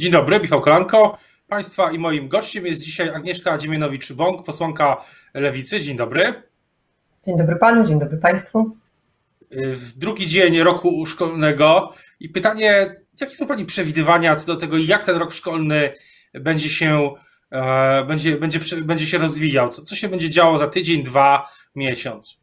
Dzień dobry, Michał Kolanko. Państwa i moim gościem jest dzisiaj Agnieszka Dziemianowicz-Bąk, posłanka Lewicy. Dzień dobry. Dzień dobry panu, dzień dobry państwu. W drugi dzień roku szkolnego i pytanie, jakie są pani przewidywania co do tego, jak ten rok szkolny będzie się, e, będzie, będzie, będzie się rozwijał? Co, co się będzie działo za tydzień, dwa, miesiąc?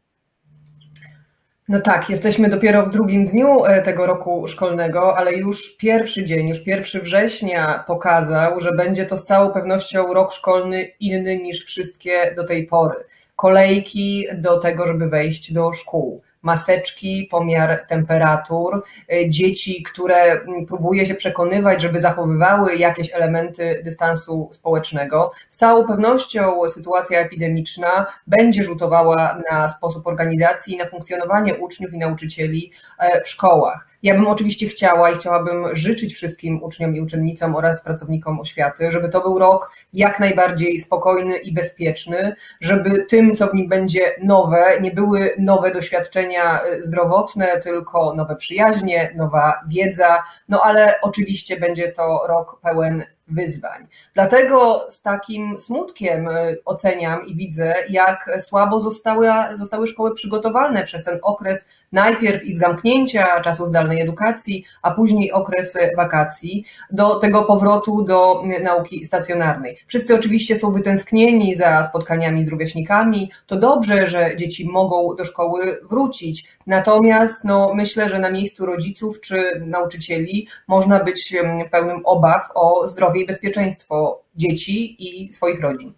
No tak, jesteśmy dopiero w drugim dniu e, tego roku szkolnego, ale już pierwszy dzień, już pierwszy września pokazał, że będzie to z całą pewnością rok szkolny inny niż wszystkie do tej pory. Kolejki do tego, żeby wejść do szkół maseczki, pomiar temperatur, e, dzieci, które mm, próbuje się przekonywać, żeby zachowywały jakieś elementy dystansu społecznego. Z całą pewnością sytuacja epidemiczna będzie rzutowała na sposób organizacji i na funkcjonowanie uczniów i nauczycieli e, w szkołach. Ja bym oczywiście chciała i chciałabym życzyć wszystkim uczniom i uczennicom oraz pracownikom oświaty, żeby to był rok jak najbardziej spokojny i bezpieczny, żeby tym, co w nim będzie nowe, nie były nowe doświadczenia y, zdrowotne, tylko nowe przyjaźnie, nowa wiedza, no ale oczywiście będzie to rok pełen wyzwań. Dlatego z takim smutkiem e, oceniam i widzę, jak słabo zostały, zostały szkoły przygotowane przez ten okres najpierw ich zamknięcia, czasu zdalnej edukacji, a później okres wakacji, do tego powrotu do nauki stacjonarnej. Wszyscy oczywiście są wytęsknieni za spotkaniami z rówieśnikami. To dobrze, że dzieci mogą do szkoły wrócić. Natomiast no, myślę, że na miejscu rodziców czy nauczycieli można być pełnym obaw o zdrowie i bezpieczeństwo dzieci i swoich rodzin.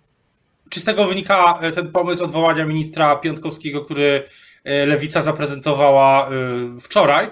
Czy z tego wynika e, ten pomysł odwołania ministra Piątkowskiego, który Lewica zaprezentowała e, wczoraj?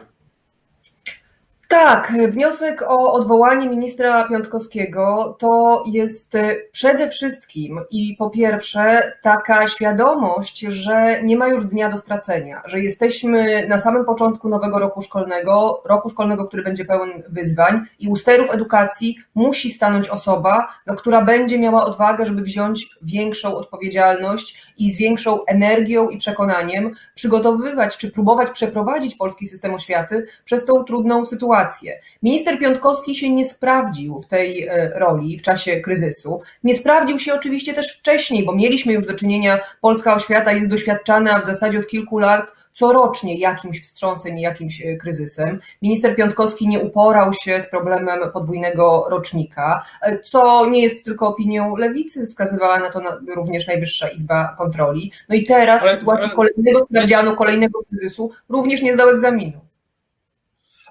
Tak, wniosek o odwołanie ministra Piątkowskiego to jest e, przede wszystkim i po pierwsze taka świadomość, że nie ma już dnia do stracenia, że jesteśmy na samym początku nowego roku szkolnego, roku szkolnego, który będzie pełen wyzwań i u sterów edukacji musi stanąć osoba, no, która będzie miała odwagę, żeby wziąć większą odpowiedzialność i z większą energią i przekonaniem przygotowywać czy próbować przeprowadzić polski system oświaty przez tą trudną sytuację sytuację. Minister Piątkowski się nie sprawdził w tej e, roli w czasie kryzysu. Nie sprawdził się oczywiście też wcześniej, bo mieliśmy już do czynienia, polska oświata jest doświadczana w zasadzie od kilku lat corocznie jakimś wstrząsem i jakimś e, kryzysem. Minister Piątkowski nie uporał się z problemem podwójnego rocznika, e, co nie jest tylko opinią lewicy, wskazywała na to również Najwyższa Izba Kontroli. No i teraz w sytuacji kolejnego sprawdzianu, kolejnego kryzysu również nie zdał egzaminu.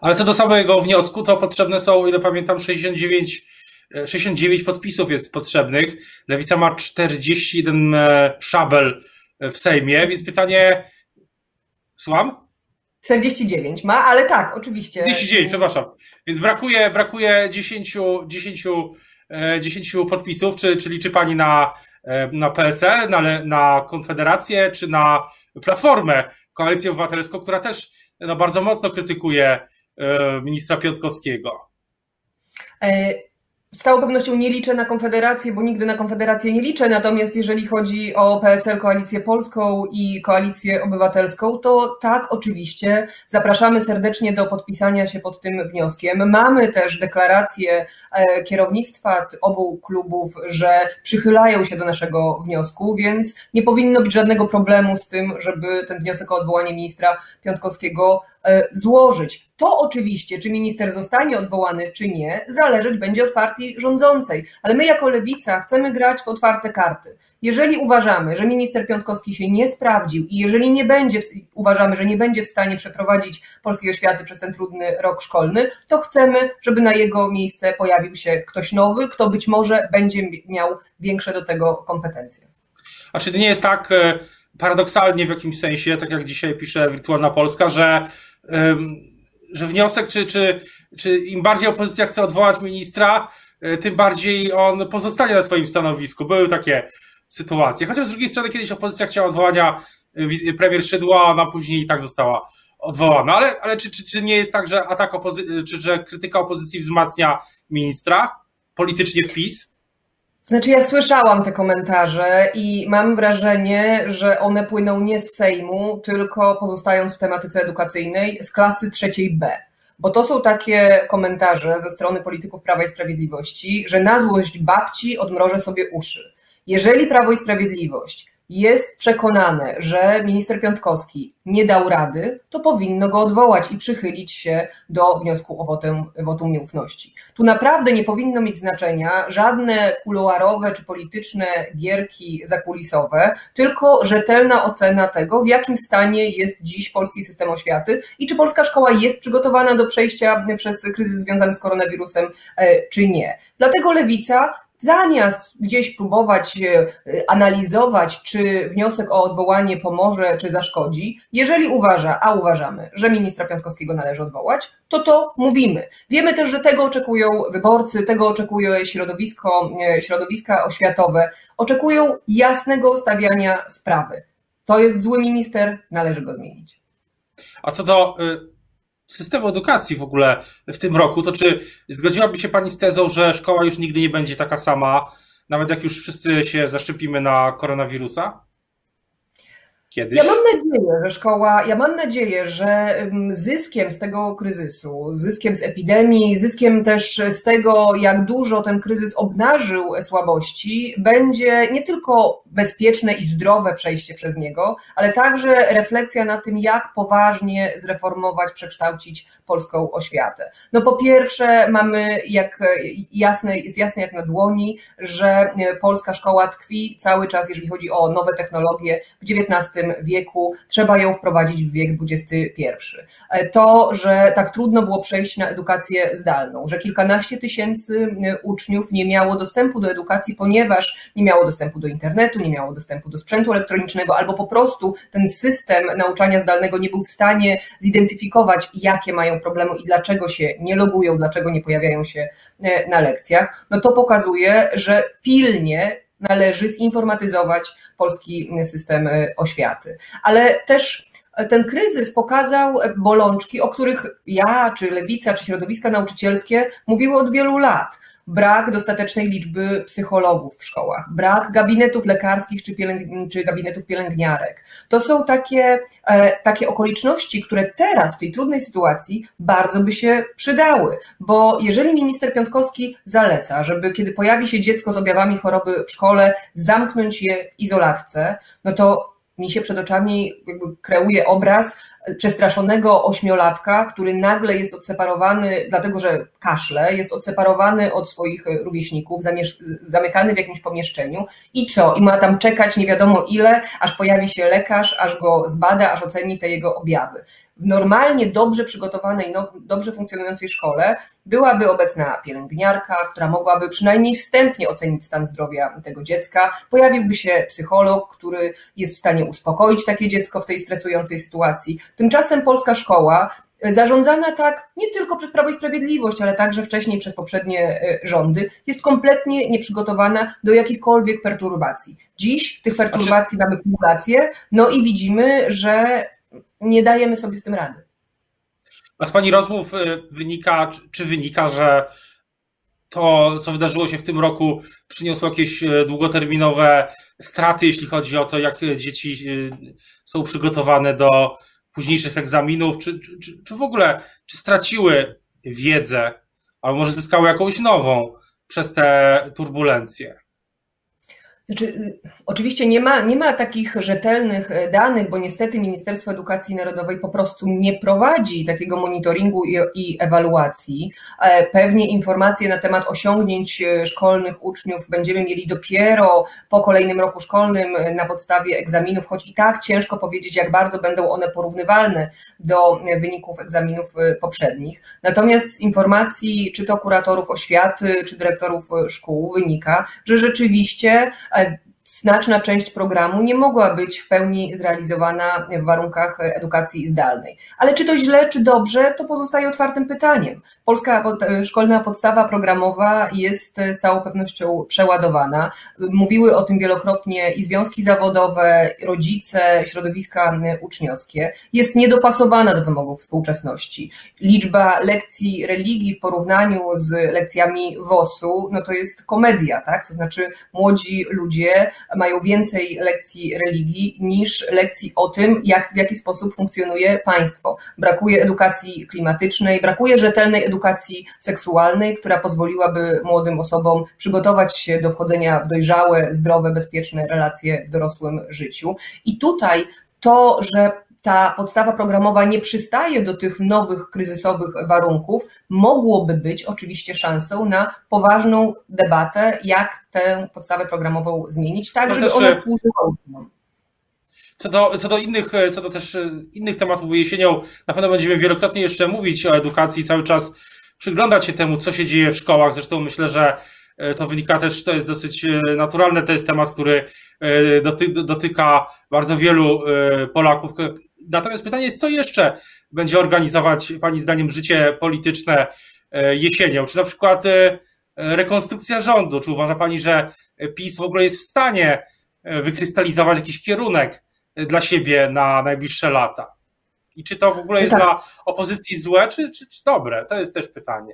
Ale co do samego wniosku, to potrzebne są, o ile pamiętam, 69, 69 e, podpisów jest potrzebnych. Lewica ma 41 e, szabel w Sejmie, więc pytanie. Słucham? 49 ma, ale tak, oczywiście. 49, przepraszam. Więc brakuje, brakuje 10, 10, 10 podpisów. Czy, czy liczy pani na, e, na PSL, na, na Konfederację, czy na Platformę, Koalicję Obywatelską, która też no, bardzo mocno krytykuje E, ministra Piotkowskiego? E, z całą pewnością nie liczę na Konfederację, bo nigdy na Konfederację nie liczę. Natomiast jeżeli chodzi o PSL, Koalicję Polską i Koalicję Obywatelską, to tak, oczywiście, zapraszamy serdecznie do podpisania się pod tym wnioskiem. Mamy też deklarację e, kierownictwa obu klubów, że przychylają się do naszego wniosku, więc nie powinno być żadnego problemu z tym, żeby ten wniosek o odwołanie ministra Piątkowskiego E, złożyć. To oczywiście, czy minister zostanie odwołany, czy nie, zależeć będzie od partii rządzącej, ale my jako lewica chcemy grać w otwarte karty. Jeżeli uważamy, że minister Piątkowski się nie sprawdził i jeżeli nie będzie, uważamy, że nie będzie w stanie przeprowadzić polskiej oświaty przez ten trudny rok szkolny, to chcemy, żeby na jego miejsce pojawił się ktoś nowy, kto być może będzie miał większe do tego kompetencje. A czy to nie jest tak e, paradoksalnie w jakimś sensie, tak jak dzisiaj pisze Wirtualna Polska, że że wniosek, czy, czy, czy im bardziej opozycja chce odwołać ministra, e, tym bardziej on pozostanie na swoim stanowisku. Były takie sytuacje. Chociaż z drugiej strony kiedyś opozycja chciała odwołania e, premier Szydła, ona później i tak została odwołana. Ale, ale czy, czy, czy nie jest tak, że atak opozy- czy że krytyka opozycji wzmacnia ministra politycznie PiS? Znaczy, ja słyszałam te komentarze i mam wrażenie, że one płyną nie z Sejmu, tylko pozostając w tematyce edukacyjnej, z klasy trzeciej B. bo to są takie komentarze ze strony polityków Prawa i Sprawiedliwości, że na złość babci odmrożę sobie uszy. Jeżeli Prawo i Sprawiedliwość jest przekonane, że minister Piątkowski nie dał rady, to powinno go odwołać i przychylić się do wniosku o wotum, wotum nieufności. Tu naprawdę nie powinno mieć znaczenia żadne kuluarowe czy polityczne gierki zakulisowe, tylko rzetelna ocena tego, w jakim stanie jest dziś polski system oświaty i czy polska szkoła jest przygotowana do przejścia przez kryzys związany z koronawirusem, e, czy nie. Dlatego lewica Zamiast gdzieś próbować e, analizować, czy wniosek o odwołanie pomoże, czy zaszkodzi, jeżeli uważa, a uważamy, że ministra Piątkowskiego należy odwołać, to to mówimy. Wiemy też, że tego oczekują wyborcy, tego oczekuje środowisko, e, środowiska oświatowe, oczekują jasnego stawiania sprawy. To jest zły minister, należy go zmienić. A co do y, systemu edukacji w ogóle w tym roku, to czy zgodziłaby się Pani z tezą, że szkoła już nigdy nie będzie taka sama, nawet jak już wszyscy się zaszczepimy na koronawirusa? Kiedyś? Ja mam nadzieję, że szkoła, ja mam nadzieję, że zyskiem z tego kryzysu, zyskiem z epidemii, zyskiem też z tego, jak dużo ten kryzys obnażył słabości, będzie nie tylko bezpieczne i zdrowe przejście przez niego, ale także refleksja na tym, jak poważnie zreformować, przekształcić polską oświatę. No po pierwsze, mamy jak jasne, jest jasne jak na dłoni, że polska szkoła tkwi cały czas, jeżeli chodzi o nowe technologie w XIX wieku, trzeba ją wprowadzić w wiek XXI. To, że tak trudno było przejść na edukację zdalną, że kilkanaście tysięcy uczniów nie miało dostępu do edukacji, ponieważ nie miało dostępu do internetu, nie miało dostępu do sprzętu elektronicznego, albo po prostu ten system nauczania zdalnego nie był w stanie zidentyfikować, jakie mają problemy i dlaczego się nie logują, dlaczego nie pojawiają się e, na lekcjach, no to pokazuje, że pilnie należy zinformatyzować polski system e, oświaty. Ale też ten kryzys pokazał bolączki, o których ja, czy lewica, czy środowiska nauczycielskie mówiły od wielu lat brak dostatecznej liczby psychologów w szkołach, brak gabinetów lekarskich czy, pielęg- czy gabinetów pielęgniarek. To są takie, e, takie okoliczności, które teraz w tej trudnej sytuacji bardzo by się przydały, bo jeżeli minister Piątkowski zaleca, żeby kiedy pojawi się dziecko z objawami choroby w szkole, zamknąć je w izolatce, no to mi się przed oczami kreuje obraz przestraszonego ośmiolatka, który nagle jest odseparowany, dlatego że kaszle, jest odseparowany od swoich rówieśników, zamykany w jakimś pomieszczeniu i co? I ma tam czekać nie wiadomo ile, aż pojawi się lekarz, aż go zbada, aż oceni te jego objawy w normalnie dobrze przygotowanej, no, dobrze funkcjonującej szkole byłaby obecna pielęgniarka, która mogłaby przynajmniej wstępnie ocenić stan zdrowia tego dziecka. Pojawiłby się psycholog, który jest w stanie uspokoić takie dziecko w tej stresującej sytuacji. Tymczasem polska szkoła zarządzana tak nie tylko przez Prawo i Sprawiedliwość, ale także wcześniej przez poprzednie e, rządy, jest kompletnie nieprzygotowana do jakichkolwiek perturbacji. Dziś tych perturbacji mamy kumulację, no i widzimy, że nie dajemy sobie z tym rady. A z Pani rozmów y, wynika, czy wynika, że to, co wydarzyło się w tym roku, przyniosło jakieś y, długoterminowe straty, jeśli chodzi o to, jak dzieci y, są przygotowane do późniejszych egzaminów, czy, czy, czy w ogóle czy straciły wiedzę, albo może zyskały jakąś nową przez te turbulencje? Znaczy, y, oczywiście nie ma, nie ma takich rzetelnych e, danych, bo niestety Ministerstwo Edukacji Narodowej po prostu nie prowadzi takiego monitoringu i, i, ewaluacji. E, pewnie informacje na temat osiągnięć e, szkolnych uczniów będziemy mieli dopiero po kolejnym roku szkolnym na podstawie egzaminów, choć i tak ciężko powiedzieć, jak bardzo będą one porównywalne do wyników egzaminów poprzednich. Natomiast z informacji, czy to kuratorów oświaty, czy dyrektorów szkół, wynika, że rzeczywiście I. znaczna część programu nie mogła być w pełni zrealizowana w warunkach edukacji zdalnej. Ale czy to źle, czy dobrze, to pozostaje otwartym pytaniem. Polska szkolna podstawa programowa jest z całą pewnością przeładowana. Mówiły o tym wielokrotnie i związki zawodowe, rodzice, środowiska uczniowskie. Jest niedopasowana do wymogów współczesności. Liczba lekcji religii w porównaniu z lekcjami WOS-u, no to jest komedia, tak? To znaczy młodzi ludzie mają więcej lekcji religii niż lekcji o tym, jak, w jaki sposób funkcjonuje państwo. Brakuje edukacji klimatycznej, brakuje rzetelnej edukacji seksualnej, która pozwoliłaby młodym osobom przygotować się do wchodzenia w dojrzałe, zdrowe, bezpieczne relacje w dorosłym życiu. I tutaj to, że ta podstawa programowa nie przystaje do tych nowych kryzysowych warunków, mogłoby być oczywiście szansą na poważną debatę, jak tę podstawę programową zmienić, tak, no żeby ona służyła Co do, co do innych, e, co do też e, innych tematów, bo jesienią na pewno będziemy wielokrotnie jeszcze mówić o edukacji, cały czas przyglądać się temu, co się dzieje w szkołach. Zresztą myślę, że to wynika też, to jest dosyć naturalne, to jest temat, który doty, dotyka bardzo wielu Polaków, Natomiast pytanie jest, co jeszcze będzie organizować Pani zdaniem życie polityczne e, jesienią? Czy na przykład e, rekonstrukcja rządu? Czy uważa Pani, że PiS w ogóle jest w stanie e, wykrystalizować jakiś kierunek dla siebie na najbliższe lata? I czy to w ogóle jest tak. dla opozycji złe, czy, czy, czy dobre? To jest też pytanie.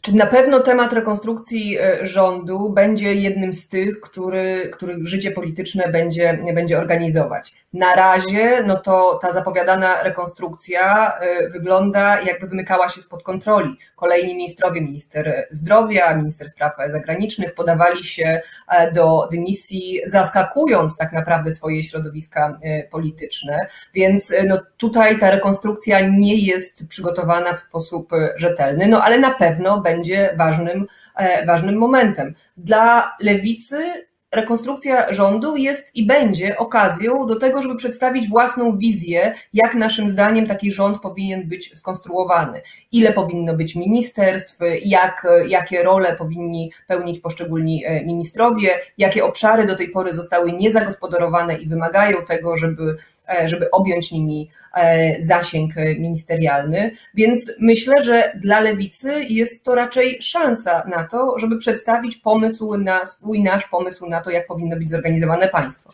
Czy na pewno temat rekonstrukcji e, rządu będzie jednym z tych, który, których życie polityczne będzie, będzie organizować? Na razie, no to ta zapowiadana rekonstrukcja e, wygląda jakby wymykała się spod kontroli. Kolejni ministrowie, minister zdrowia, minister spraw zagranicznych podawali się e, do dymisji, zaskakując tak naprawdę swoje środowiska polityczne. Więc no tutaj ta rekonstrukcja nie jest przygotowana w sposób rzetelny, no ale na pewno będzie ważnym, e, ważnym momentem. Dla lewicy rekonstrukcja rządu jest i będzie okazją do tego, żeby przedstawić własną wizję, jak naszym zdaniem taki rząd powinien być skonstruowany. Ile powinno być ministerstw, jak, jakie role powinni pełnić poszczególni e, ministrowie, jakie obszary do tej pory zostały niezagospodarowane i wymagają tego, żeby, żeby objąć nimi e, zasięg ministerialny. Więc myślę, że dla lewicy jest to raczej szansa na to, żeby przedstawić pomysł na swój nasz pomysł na to, jak powinno być zorganizowane państwo.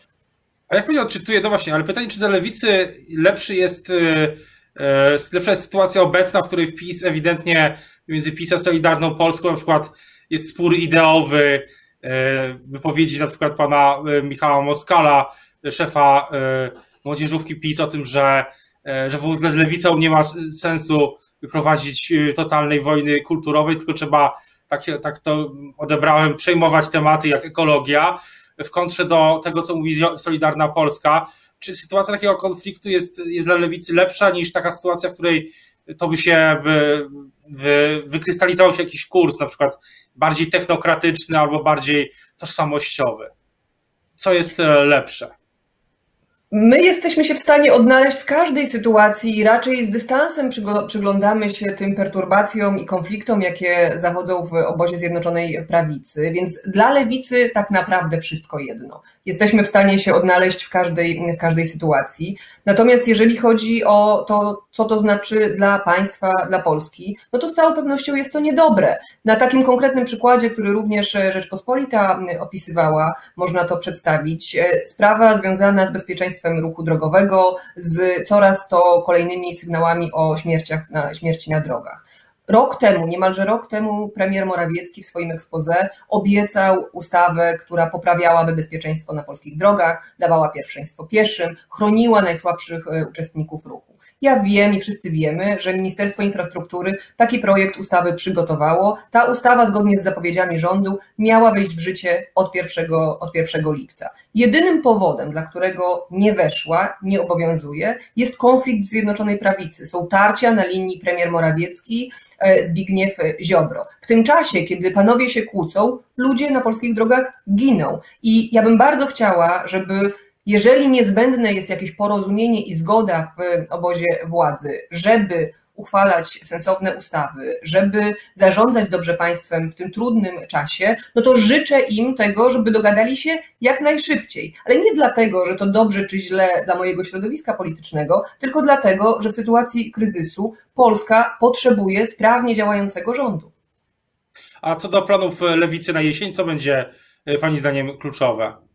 A jak pani odczytuje, no właśnie, ale pytanie, czy dla lewicy lepszy jest, e, e, lepsza jest sytuacja obecna, w której wpis ewidentnie między PiS a Solidarną Polską na przykład jest spór ideowy, e, wypowiedzi na przykład pana Michała Moskala, szefa młodzieżówki PiS o tym, że, że w ogóle z lewicą nie ma sensu prowadzić totalnej wojny kulturowej, tylko trzeba tak, tak to odebrałem, przejmować tematy jak ekologia, w kontrze do tego, co mówi Solidarna Polska. Czy sytuacja takiego konfliktu jest, jest dla lewicy lepsza niż taka sytuacja, w której to by się wy, wy, wykrystalizował się jakiś kurs, na przykład bardziej technokratyczny albo bardziej tożsamościowy? Co jest e, lepsze? My jesteśmy się w stanie odnaleźć w każdej sytuacji i raczej z dystansem przyglądamy się tym perturbacjom i konfliktom, jakie zachodzą w obozie Zjednoczonej Prawicy, więc dla lewicy tak naprawdę wszystko jedno. Jesteśmy w stanie się odnaleźć w każdej, w każdej sytuacji. Natomiast jeżeli chodzi o to, co to znaczy dla państwa, dla Polski, no to z całą pewnością jest to niedobre. Na takim konkretnym przykładzie, który również Rzeczpospolita opisywała, można to przedstawić. Sprawa związana z bezpieczeństwem ruchu drogowego, z coraz to kolejnymi sygnałami o śmierciach na, śmierci na drogach. Rok temu, niemalże rok temu, premier Morawiecki w swoim expose obiecał ustawę, która poprawiałaby bezpieczeństwo na polskich drogach, dawała pierwszeństwo pieszym, chroniła najsłabszych e, uczestników ruchu. Ja wiem i wszyscy wiemy, że Ministerstwo Infrastruktury taki projekt ustawy przygotowało. Ta ustawa, zgodnie z zapowiedziami rządu, miała wejść w życie od 1, od 1 lipca. Jedynym powodem, dla którego nie weszła, nie obowiązuje, jest konflikt Zjednoczonej Prawicy. Są tarcia na linii premier Morawiecki, e, Zbigniew Ziobro. W tym czasie, kiedy panowie się kłócą, ludzie na polskich drogach giną. I ja bym bardzo chciała, żeby jeżeli niezbędne jest jakieś porozumienie i zgoda w obozie władzy, żeby uchwalać sensowne ustawy, żeby zarządzać dobrze państwem w tym trudnym czasie, no to życzę im tego, żeby dogadali się jak najszybciej. Ale nie dlatego, że to dobrze czy źle dla mojego środowiska politycznego, tylko dlatego, że w sytuacji kryzysu Polska potrzebuje sprawnie działającego rządu. A co do planów lewicy na jesień, co będzie Pani zdaniem kluczowe?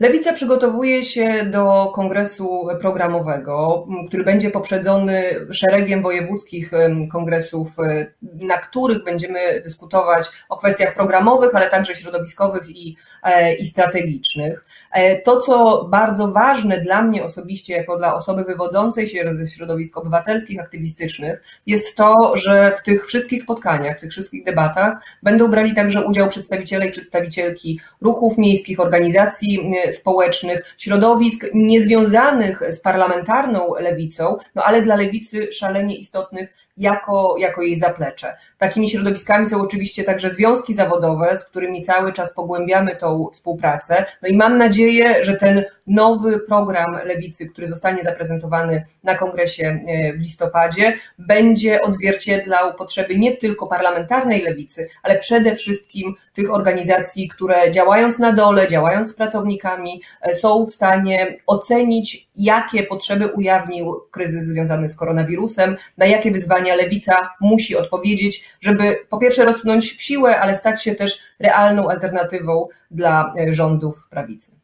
Lewica przygotowuje się do kongresu programowego, który będzie poprzedzony szeregiem wojewódzkich kongresów, e, na których będziemy dyskutować o kwestiach programowych, ale także środowiskowych i, e, i strategicznych. E, to, co bardzo ważne dla mnie osobiście, jako dla osoby wywodzącej się ze środowisk obywatelskich, aktywistycznych, jest to, że w tych wszystkich spotkaniach, w tych wszystkich debatach będą brali także udział przedstawiciele i przedstawicielki ruchów miejskich, organizacji społecznych, środowisk niezwiązanych z parlamentarną lewicą, no ale dla lewicy szalenie istotnych jako, jako jej zaplecze. Takimi środowiskami są oczywiście także związki zawodowe, z którymi cały czas pogłębiamy tą współpracę. No i mam nadzieję, że ten nowy program lewicy, który zostanie zaprezentowany na kongresie e, w listopadzie, będzie odzwierciedlał potrzeby nie tylko parlamentarnej lewicy, ale przede wszystkim tych organizacji, które działając na dole, działając z pracownikami, e, są w stanie ocenić, jakie potrzeby ujawnił kryzys związany z koronawirusem, na jakie wyzwania lewica musi odpowiedzieć, żeby po pierwsze rozpnąć w siłę, ale stać się też realną alternatywą dla e, rządów prawicy.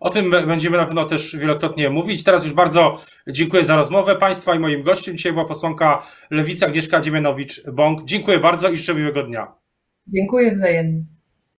O tym będziemy na pewno też wielokrotnie mówić. Teraz już bardzo dziękuję za rozmowę Państwa i moim gościem. Dzisiaj była posłanka Lewica Agnieszka Dziemianowicz-Bąk. Dziękuję bardzo i życzę miłego dnia. Dziękuję wzajemnie.